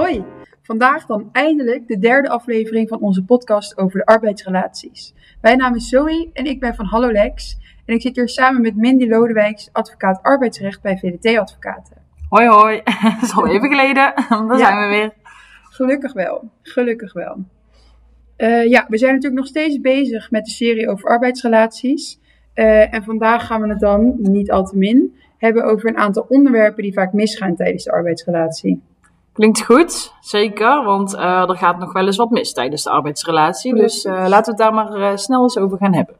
Hoi, vandaag dan eindelijk de derde aflevering van onze podcast over de arbeidsrelaties. Mijn naam is Zoe en ik ben van Hallolex en ik zit hier samen met Mindy Lodewijks, advocaat arbeidsrecht bij VDT Advocaten. Hoi hoi, dat is al even geleden. Daar zijn we weer. Gelukkig wel, gelukkig wel. Uh, ja, we zijn natuurlijk nog steeds bezig met de serie over arbeidsrelaties. Uh, en vandaag gaan we het dan, niet al te min, hebben over een aantal onderwerpen die vaak misgaan tijdens de arbeidsrelatie. Klinkt goed, zeker, want uh, er gaat nog wel eens wat mis tijdens de arbeidsrelatie. Dus laten we het daar maar snel eens over gaan hebben.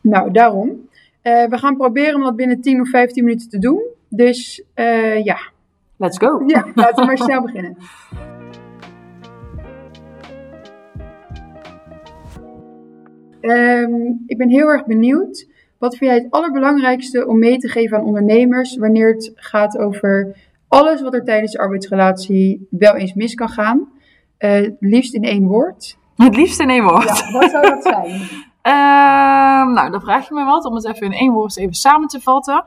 Nou, daarom. we gaan proberen om dat binnen 10 of 15 minuten te doen. Dus ja. Let's go. Ja, laten we maar snel beginnen. Um, ik ben heel erg benieuwd. Wat vind jij het allerbelangrijkste om mee te geven aan ondernemers wanneer het gaat over alles wat er tijdens de arbeidsrelatie wel eens mis kan gaan? Uh, het liefst in één woord. Het liefst in één woord. Ja, wat zou dat zijn? uh, nou, dan vraag je me wat om het even in één woord even samen te vatten.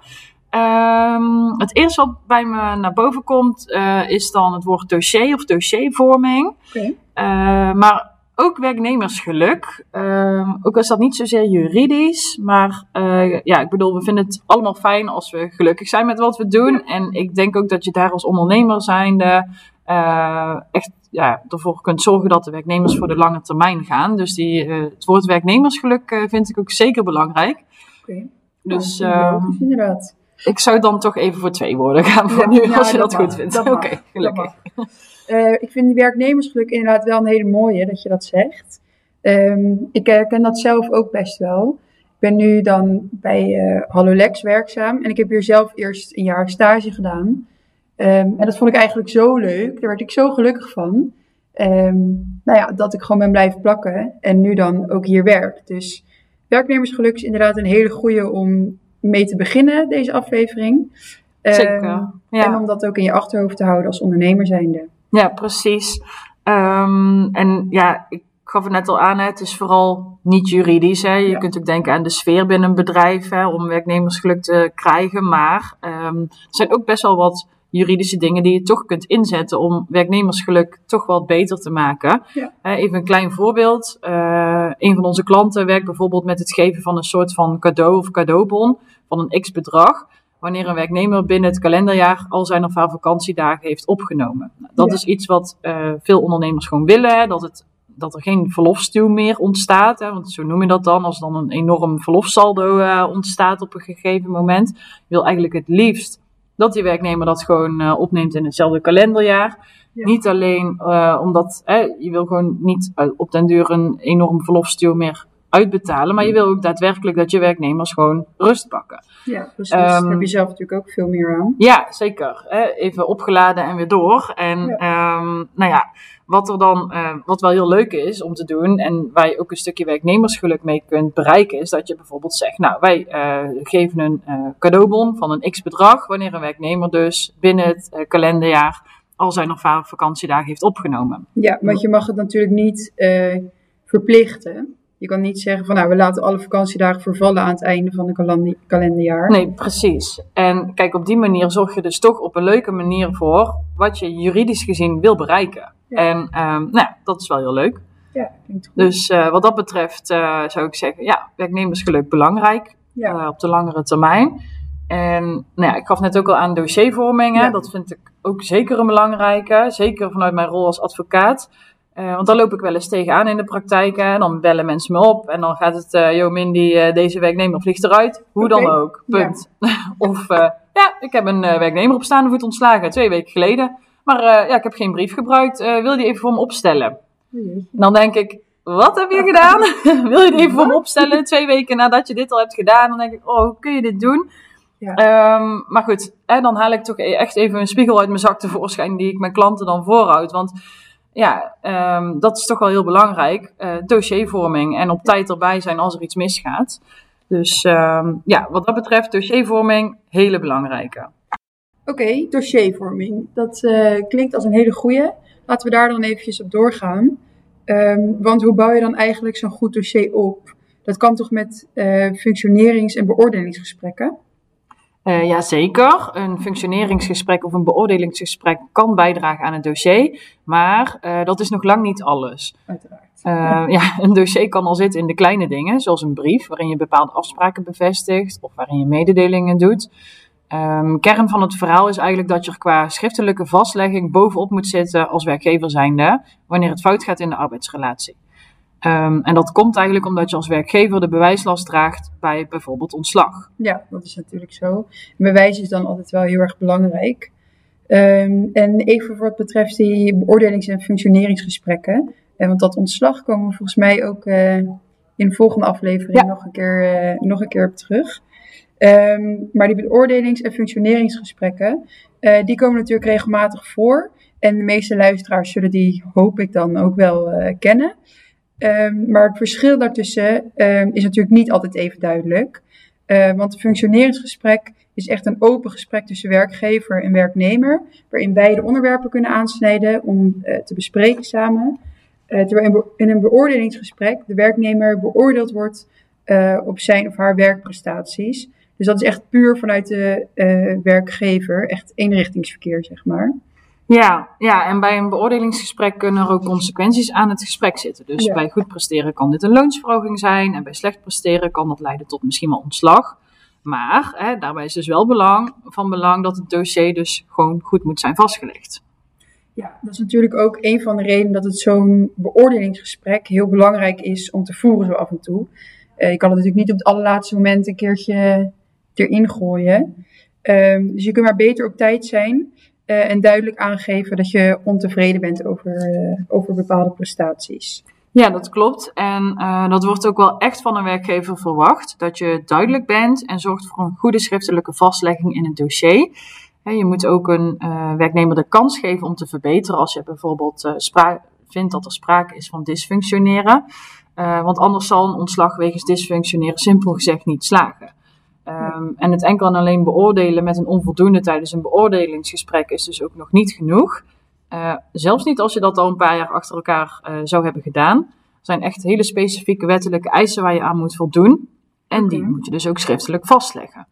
Um, het eerste wat bij me naar boven komt uh, is dan het woord dossier of dossiervorming. Okay. Uh, maar ook werknemersgeluk. Um, ook al is dat niet zozeer juridisch, maar uh, ja, ik bedoel, we vinden het allemaal fijn als we gelukkig zijn met wat we doen. En ik denk ook dat je daar als ondernemer zijnde uh, echt ja, ervoor kunt zorgen dat de werknemers voor de lange termijn gaan. Dus die, uh, het woord werknemersgeluk vind ik ook zeker belangrijk. Oké. Okay. Dus uh, inderdaad. Ik zou dan toch even voor twee woorden gaan voor ja, nu, als je dat, dat goed vindt. Oké, gelukkig. dat Uh, ik vind die werknemersgeluk inderdaad wel een hele mooie dat je dat zegt. Um, ik herken dat zelf ook best wel. Ik ben nu dan bij uh, Hallolex werkzaam en ik heb hier zelf eerst een jaar stage gedaan. Um, en dat vond ik eigenlijk zo leuk, daar werd ik zo gelukkig van. Um, nou ja, dat ik gewoon ben blijven plakken en nu dan ook hier werk. Dus werknemersgeluk is inderdaad een hele goede om mee te beginnen, deze aflevering. Zeker, ja. En om dat ook in je achterhoofd te houden als ondernemer zijnde. Ja, precies. Um, en ja, ik gaf het net al aan, hè, het is vooral niet juridisch. Hè. Je Ja. kunt ook denken aan de sfeer binnen een bedrijf hè, om werknemersgeluk te krijgen. Maar um, er zijn ook best wel wat juridische dingen die je toch kunt inzetten om werknemersgeluk toch wat beter te maken. Ja. Uh, even een klein voorbeeld. Uh, een van onze klanten werkt bijvoorbeeld met het geven van een soort van cadeau of cadeaubon van een x bedrag wanneer een werknemer binnen het kalenderjaar al zijn of haar vakantiedagen heeft opgenomen. Nou, dat Ja. is iets wat uh, veel ondernemers gewoon willen, hè, dat, het, dat er geen verlofstuw meer ontstaat. Hè, want zo noem je dat dan, als dan een enorm verlofsaldo uh, ontstaat op een gegeven moment. Je wil eigenlijk het liefst dat die werknemer dat gewoon uh, opneemt in hetzelfde kalenderjaar. Ja. Niet alleen omdat je wil gewoon niet op den duur een enorm verlofstuw meer uitbetalen, maar je wil ook daadwerkelijk dat je werknemers gewoon rust pakken. Ja, precies. Daar Um, heb je zelf natuurlijk ook veel meer aan. Ja, zeker. Even opgeladen en weer door. En Ja. um, nou ja, wat er dan, uh, wat wel heel leuk is om te doen en waar je ook een stukje werknemersgeluk mee kunt bereiken, is dat je bijvoorbeeld zegt, nou wij uh, geven een uh, cadeaubon van een x bedrag wanneer een werknemer dus binnen het kalenderjaar al zijn of haar vakantiedagen heeft opgenomen. Ja, want je mag het natuurlijk niet verplichten. Je kan niet zeggen van nou, we laten alle vakantiedagen vervallen aan het einde van een kalender- kalenderjaar. Nee, precies. En kijk, op die manier zorg je dus toch op een leuke manier voor wat je juridisch gezien wil bereiken. Ja. En um, nou, dat is wel heel leuk. Ja, goed. Dus uh, wat dat betreft uh, zou ik zeggen, ja, werknemersgeluk belangrijk Ja. uh, op de langere termijn. En nou ja, ik gaf net ook al aan dossiervorming. hè. Ja. Dat vind ik ook zeker een belangrijke. Zeker vanuit mijn rol als advocaat. Uh, want daar loop ik wel eens tegenaan in de praktijk. Hè. Dan bellen mensen me op en dan gaat het, uh, yo Mindy, uh, deze werknemer vliegt eruit. Hoe dan ook, punt. of, ja, ik heb een werknemer op staande voet ontslagen, twee weken geleden. Maar ja, ik heb geen brief gebruikt. Wil je die even voor me opstellen? Dan denk ik, wat heb je gedaan? wil je die even voor me opstellen? Twee weken nadat je dit al hebt gedaan. Dan denk ik, oh, hoe kun je dit doen? Ja. Ehm, maar goed, hè, dan haal ik toch e- echt even een spiegel uit mijn zak tevoorschijn die ik mijn klanten dan voorhoud. Want ja, ehm, dat is toch wel heel belangrijk. Eh, dossiervorming en op tijd erbij zijn als er iets misgaat. Dus ehm, ja, wat dat betreft, dossiervorming, hele belangrijke. Oké, dossiervorming. Dat eh, klinkt als een hele goeie. Laten we daar dan eventjes op doorgaan. Ehm, want hoe bouw je dan eigenlijk zo'n goed dossier op? Dat kan toch met eh, functionerings- en beoordelingsgesprekken? Uh, Jazeker, een functioneringsgesprek of een beoordelingsgesprek kan bijdragen aan het dossier, maar uh, dat is nog lang niet alles. Uiteraard. Uh, ja, een dossier kan al zitten in de kleine dingen, zoals een brief waarin je bepaalde afspraken bevestigt of waarin je mededelingen doet. Um, kern van het verhaal is eigenlijk dat je er qua schriftelijke vastlegging bovenop moet zitten als werkgever zijnde wanneer het fout gaat in de arbeidsrelatie. Um, en dat komt eigenlijk omdat je als werkgever de bewijslast draagt bij bijvoorbeeld ontslag. Ja, dat is natuurlijk zo. Bewijs is dan altijd wel heel erg belangrijk. Um, en even voor wat betreft die beoordelings- en functioneringsgesprekken. En want dat ontslag komen we volgens mij ook uh, in de volgende aflevering ja. nog, een keer, uh, nog een keer op terug. Um, maar die beoordelings- en functioneringsgesprekken, uh, die komen natuurlijk regelmatig voor. En de meeste luisteraars zullen die, hoop ik dan, ook wel kennen. Um, maar het verschil daartussen um, is natuurlijk niet altijd even duidelijk. Uh, want een functioneringsgesprek is echt een open gesprek tussen werkgever en werknemer, waarin beide onderwerpen kunnen aansnijden om uh, te bespreken samen. Uh, terwijl in een beoordelingsgesprek de werknemer beoordeeld wordt op zijn of haar werkprestaties. Dus dat is echt puur vanuit de werkgever, echt eenrichtingsverkeer, zeg maar. Ja, ja, en bij een beoordelingsgesprek kunnen er ook consequenties aan het gesprek zitten. Dus Ja. bij goed presteren kan dit een loonsverhoging zijn. En bij slecht presteren kan dat leiden tot misschien wel ontslag. Maar hè, daarbij is dus wel belang, van belang dat het dossier dus gewoon goed moet zijn vastgelegd. Ja, dat is natuurlijk ook een van de redenen dat het zo'n beoordelingsgesprek heel belangrijk is om te voeren zo af en toe. Eh, je kan het natuurlijk niet op het allerlaatste moment een keertje erin gooien. Ehm, dus je kunt maar beter op tijd zijn eh, en duidelijk aangeven dat je ontevreden bent over, eh, over bepaalde prestaties. Ja, dat klopt. En eh, dat wordt ook wel echt van een werkgever verwacht. Dat je duidelijk bent en zorgt voor een goede schriftelijke vastlegging in het dossier. Je moet ook een werknemer de kans geven om te verbeteren als je bijvoorbeeld vindt dat er sprake is van dysfunctioneren. Want anders zal een ontslag wegens dysfunctioneren simpel gezegd niet slagen. Ehm, en het enkel en alleen beoordelen met een onvoldoende tijdens een beoordelingsgesprek is dus ook nog niet genoeg. Uh, zelfs niet als je dat al een paar jaar achter elkaar uh, zou hebben gedaan. Er zijn echt hele specifieke wettelijke eisen waar je aan moet voldoen. En die Oké. moet je dus ook schriftelijk vastleggen.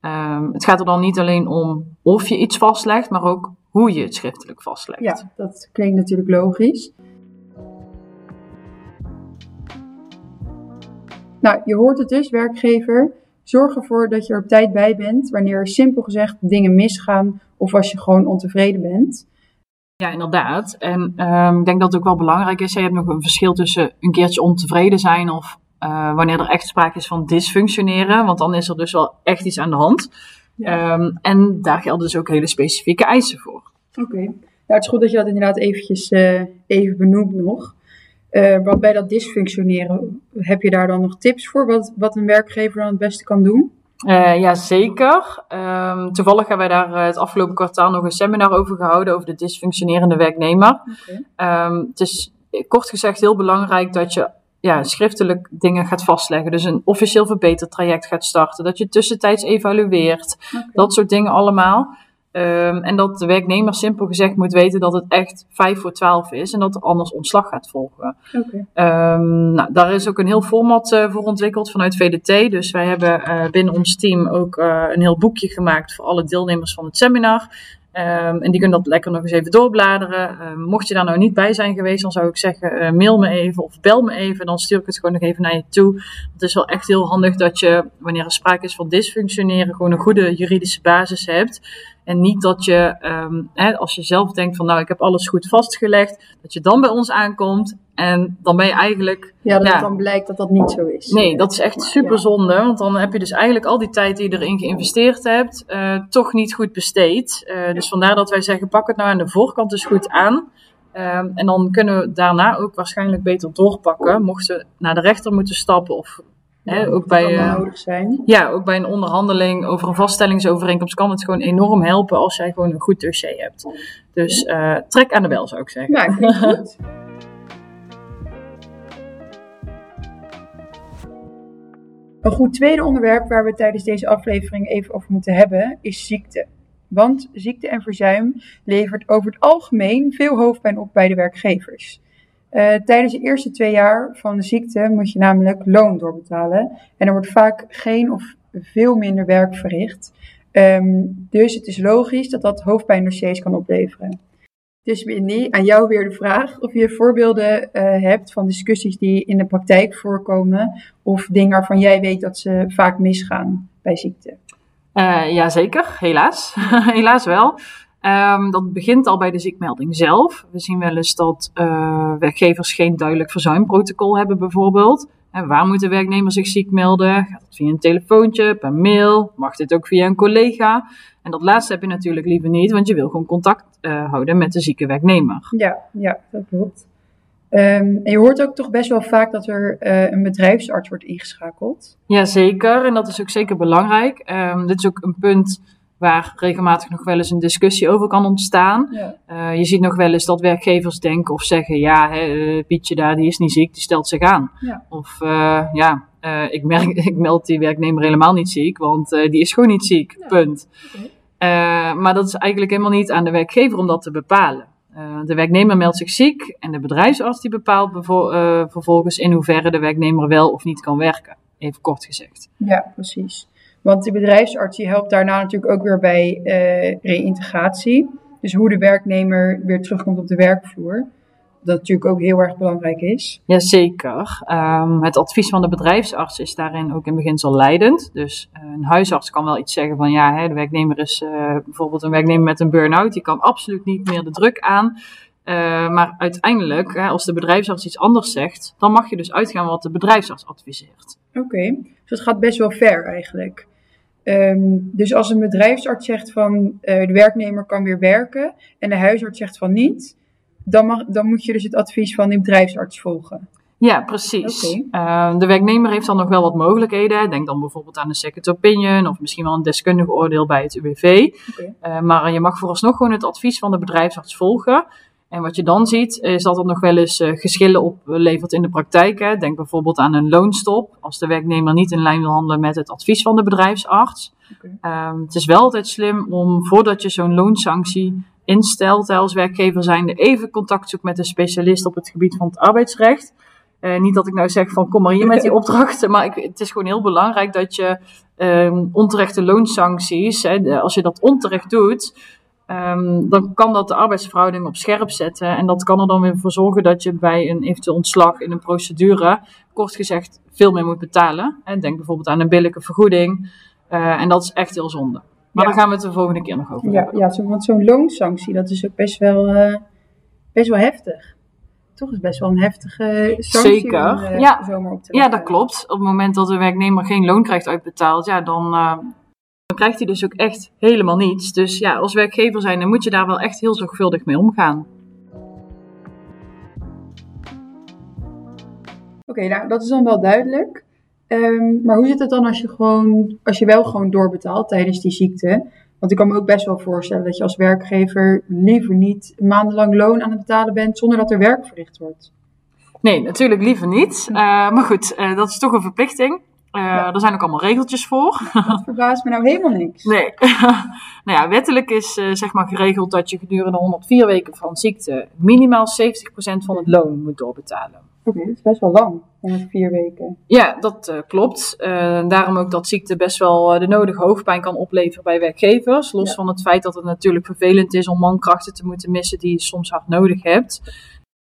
Um, het gaat er dan niet alleen om of je iets vastlegt, maar ook hoe je het schriftelijk vastlegt. Ja, dat klinkt natuurlijk logisch. Nou, je hoort het dus, werkgever. Zorg ervoor dat je er op tijd bij bent wanneer simpel gezegd dingen misgaan of als je gewoon ontevreden bent. Ja, inderdaad. En um, ik denk dat het ook wel belangrijk is. Je hebt nog een verschil tussen een keertje ontevreden zijn of uh, wanneer er echt sprake is van dysfunctioneren. Want dan is er dus wel echt iets aan de hand. Ja. Um, en daar gelden dus ook hele specifieke eisen voor. Oké. Okay. Het is goed dat je dat inderdaad eventjes uh, even benoemt nog. Uh, wat bij dat dysfunctioneren, heb je daar dan nog tips voor? Wat, wat een werkgever dan het beste kan doen? Uh, ja, zeker. Um, toevallig hebben wij daar uh, het afgelopen kwartaal nog een seminar over gehouden, over de dysfunctionerende werknemer. Okay. Um, het is kort gezegd heel belangrijk dat je ja, schriftelijk dingen gaat vastleggen. Dus een officieel verbetertraject gaat starten, dat je tussentijds evalueert, Okay. dat soort dingen allemaal. Um, en dat de werknemer simpel gezegd moet weten dat het echt 5 voor 12 is en dat er anders ontslag gaat volgen. Okay. Um, nou, daar is ook een heel format uh, voor ontwikkeld vanuit VDT. Dus wij hebben uh, binnen ons team ook uh, een heel boekje gemaakt voor alle deelnemers van het seminar. Um, en die kunnen dat lekker nog eens even doorbladeren. Mocht je daar nou niet bij zijn geweest, dan zou ik zeggen: mail me even of bel me even. Dan stuur ik het gewoon nog even naar je toe. Het is wel echt heel handig dat je, wanneer er sprake is van dysfunctioneren, gewoon een goede juridische basis hebt. En niet dat je, um, hè, als je zelf denkt van nou, ik heb alles goed vastgelegd, dat je dan bij ons aankomt en dan ben je eigenlijk... Ja, dat ja, dan blijkt dat dat niet zo is. Nee, dat is echt super zonde, want dan heb je dus eigenlijk al die tijd die je erin geïnvesteerd hebt, uh, toch niet goed besteed. Uh, dus vandaar dat wij zeggen, pak het nou aan de voorkant dus goed aan. Um, en dan kunnen we daarna ook waarschijnlijk beter doorpakken, mochten we naar de rechter moeten stappen of Hè, ook, bij, eh, nodig zijn. ja, ook bij een onderhandeling over een vaststellingsovereenkomst kan het gewoon enorm helpen als jij gewoon een goed dossier hebt. Dus eh, trek aan de bel zou ik zeggen. Ja, goed. Een goed tweede onderwerp waar we tijdens deze aflevering even over moeten hebben is ziekte. Want ziekte en verzuim levert over het algemeen veel hoofdpijn op bij de werkgevers. Eh, tijdens de eerste twee jaar van de ziekte moet je namelijk loon doorbetalen. En er wordt vaak geen of veel minder werk verricht. Ehm, dus het is logisch dat dat hoofdpijndossiers kan opleveren. Dus Winnie, aan jou weer de vraag of je voorbeelden eh, hebt van discussies die in de praktijk voorkomen. Of dingen waarvan jij weet dat ze vaak misgaan bij ziekte. Eh jazeker, helaas. helaas wel. Ehm, dat begint al bij de ziekmelding zelf. We zien wel eens dat eh, werkgevers geen duidelijk verzuimprotocol hebben, bijvoorbeeld. En waar moet de werknemer zich ziek melden? Gaat dat via een telefoontje, per mail? Mag dit ook via een collega? En dat laatste heb je natuurlijk liever niet, want je wil gewoon contact eh, houden met de zieke werknemer. Ja, ja dat klopt. Ehm, en je hoort ook toch best wel vaak dat er eh, een bedrijfsarts wordt ingeschakeld. Jazeker, en dat is ook zeker belangrijk. Ehm, dit is ook een punt waar regelmatig nog wel eens een discussie over kan ontstaan. Ja. Eh, je ziet nog wel eens dat werkgevers denken of zeggen: ja, hè, eh, Pietje daar, die is niet ziek, die stelt zich aan. Ja. Of eh, ja, ik, merk, ik meld die werknemer helemaal niet ziek, want die is gewoon niet ziek. Ja. Punt. Maar dat is eigenlijk helemaal niet aan de werkgever om dat te bepalen. De werknemer meldt zich ziek en de bedrijfsarts die bepaalt vervolgens in hoeverre de werknemer wel of niet kan werken. Even kort gezegd. Ja, precies. Want die bedrijfsarts die helpt daarna natuurlijk ook weer bij eh reïntegratie. Dus hoe de werknemer weer terugkomt op de werkvloer. Dat natuurlijk ook heel erg belangrijk is. Jazeker. Ehm het advies van de bedrijfsarts is daarin ook in beginsel leidend. Dus eh, een huisarts kan wel iets zeggen van ja, hè, de werknemer is eh, bijvoorbeeld een werknemer met een burn-out, die kan absoluut niet meer de druk aan. Maar uiteindelijk, hè, als de bedrijfsarts iets anders zegt, dan mag je dus uitgaan wat de bedrijfsarts adviseert. Oké, dus het gaat best wel ver eigenlijk. Ehm, dus als een bedrijfsarts zegt van eh, de werknemer kan weer werken en de huisarts zegt van niet, dan, mag, dan moet je dus het advies van die bedrijfsarts volgen. Ja, precies. Oké. Eh, de werknemer heeft dan nog wel wat mogelijkheden. Denk dan bijvoorbeeld aan een second opinion of misschien wel een deskundig oordeel bij het UWV. Eh, maar je mag vooralsnog gewoon het advies van de bedrijfsarts volgen. En wat je dan ziet, is dat er nog wel eens eh, geschillen oplevert in de praktijk. Hè. Denk bijvoorbeeld aan een loonstop, als de werknemer niet in lijn wil handelen met het advies van de bedrijfsarts. Ehm, het is wel altijd slim om, voordat je zo'n loonsanctie instelt, als werkgever zijnde, even contact zoekt met een specialist op het gebied van het arbeidsrecht. Eh, niet dat ik nou zeg van kom maar hier met die opdrachten, maar ik, het is gewoon heel belangrijk dat je ehm, onterechte loonsancties, hè, als je dat onterecht doet, ehm, dan kan dat de arbeidsverhouding op scherp zetten. En dat kan er dan weer voor zorgen dat je bij een eventueel ontslag in een procedure, kort gezegd, veel meer moet betalen. En denk bijvoorbeeld aan een billijke vergoeding. Eh, en dat is echt heel zonde. Maar Ja. daar gaan we het de volgende keer nog over Ja, hebben. ja want zo'n loonsanctie, dat is ook best wel, eh, best wel heftig. Toch is best wel een heftige sanctie Zeker, om eh, ja. zomaar op te Ja, dat klopt. Op het moment dat de werknemer geen loon krijgt uitbetaald, ja, dan, dan krijgt hij dus ook echt helemaal niets. Dus ja, als werkgever zijn, dan moet je daar wel echt heel zorgvuldig mee omgaan. Oké, nou dat is dan wel duidelijk. Ehm, maar hoe zit het dan als je, gewoon, als je wel gewoon doorbetaalt tijdens die ziekte? Want ik kan me ook best wel voorstellen dat je als werkgever liever niet maandenlang loon aan het betalen bent zonder dat er werk verricht wordt. Nee, natuurlijk liever niet. Eh, maar goed, eh, dat is toch een verplichting. Eh, Ja. Er zijn ook allemaal regeltjes voor. Dat verbaast me nou helemaal niks. Nee. nou ja, wettelijk is eh, zeg maar geregeld dat je gedurende 104 weken van ziekte minimaal 70% van het loon moet doorbetalen. Oké, dat is best wel lang, 104 weken. Ja, dat eh, klopt. Eh, daarom ook dat ziekte best wel eh, de nodige hoofdpijn kan opleveren bij werkgevers. Los Ja. van het feit dat het natuurlijk vervelend is om mankrachten te moeten missen die je soms hard nodig hebt.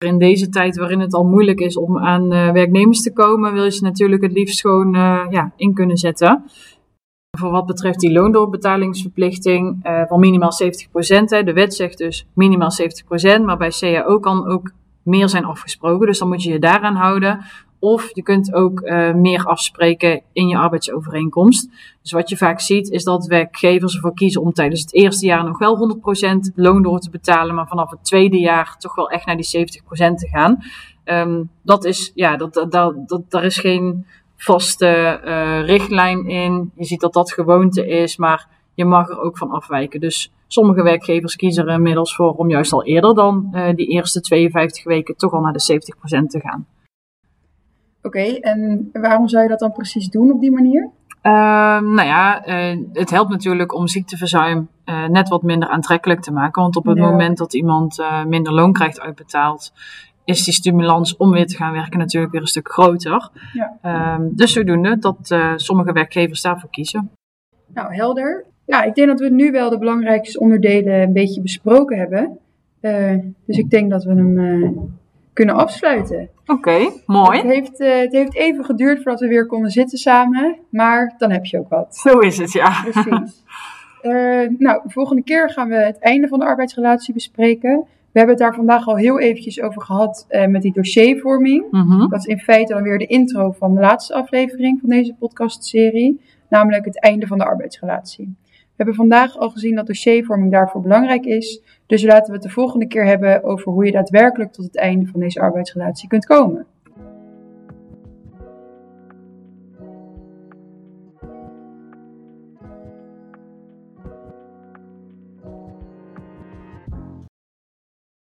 In deze tijd waarin het al moeilijk is om aan eh, werknemers te komen, wil je ze natuurlijk het liefst gewoon eh, ja, in kunnen zetten. Voor wat betreft die loondoorbetalingsverplichting eh, van minimaal 70%. Hè. De wet zegt dus minimaal 70%, maar bij CAO kan ook meer zijn afgesproken. Dus dan moet je je daaraan houden. Of je kunt ook eh, meer afspreken in je arbeidsovereenkomst. Dus wat je vaak ziet is dat werkgevers ervoor kiezen om tijdens het eerste jaar nog wel 100% loon door te betalen, maar vanaf het tweede jaar toch wel echt naar die 70% te gaan. Ehm, dat is, ja, dat, dat, dat, dat, daar is geen vaste eh, richtlijn in. Je ziet dat dat gewoonte is, maar je mag er ook van afwijken. Dus sommige werkgevers kiezen er inmiddels voor om juist al eerder dan eh, die eerste 52 weken toch al naar de 70% te gaan. Oké, en waarom zou je dat dan precies doen op die manier? Ehm, nou ja, eh, het helpt natuurlijk om ziekteverzuim uh, net wat minder aantrekkelijk te maken. Want op het Ja. moment dat iemand eh, minder loon krijgt uitbetaald, is die stimulans om weer te gaan werken natuurlijk weer een stuk groter. Ja. Ehm, dus zodoende dat eh, sommige werkgevers daarvoor kiezen. Nou, helder. Ja, ik denk dat we nu wel de belangrijkste onderdelen een beetje besproken hebben. Eh, dus ik denk dat we hem eh, kunnen afsluiten. Oké, Het mooi. heeft, eh, het heeft even geduurd voordat we weer konden zitten samen, maar dan heb je ook wat. Zo is het, ja. Precies. Eh, nou, de volgende keer gaan we het einde van de arbeidsrelatie bespreken. We hebben het daar vandaag al heel eventjes over gehad eh, met die dossiervorming. Mhm. Dat is in feite dan weer de intro van de laatste aflevering van deze podcastserie, namelijk het einde van de arbeidsrelatie. We hebben vandaag al gezien dat dossiervorming daarvoor belangrijk is, dus laten we het de volgende keer hebben over hoe je daadwerkelijk tot het einde van deze arbeidsrelatie kunt komen.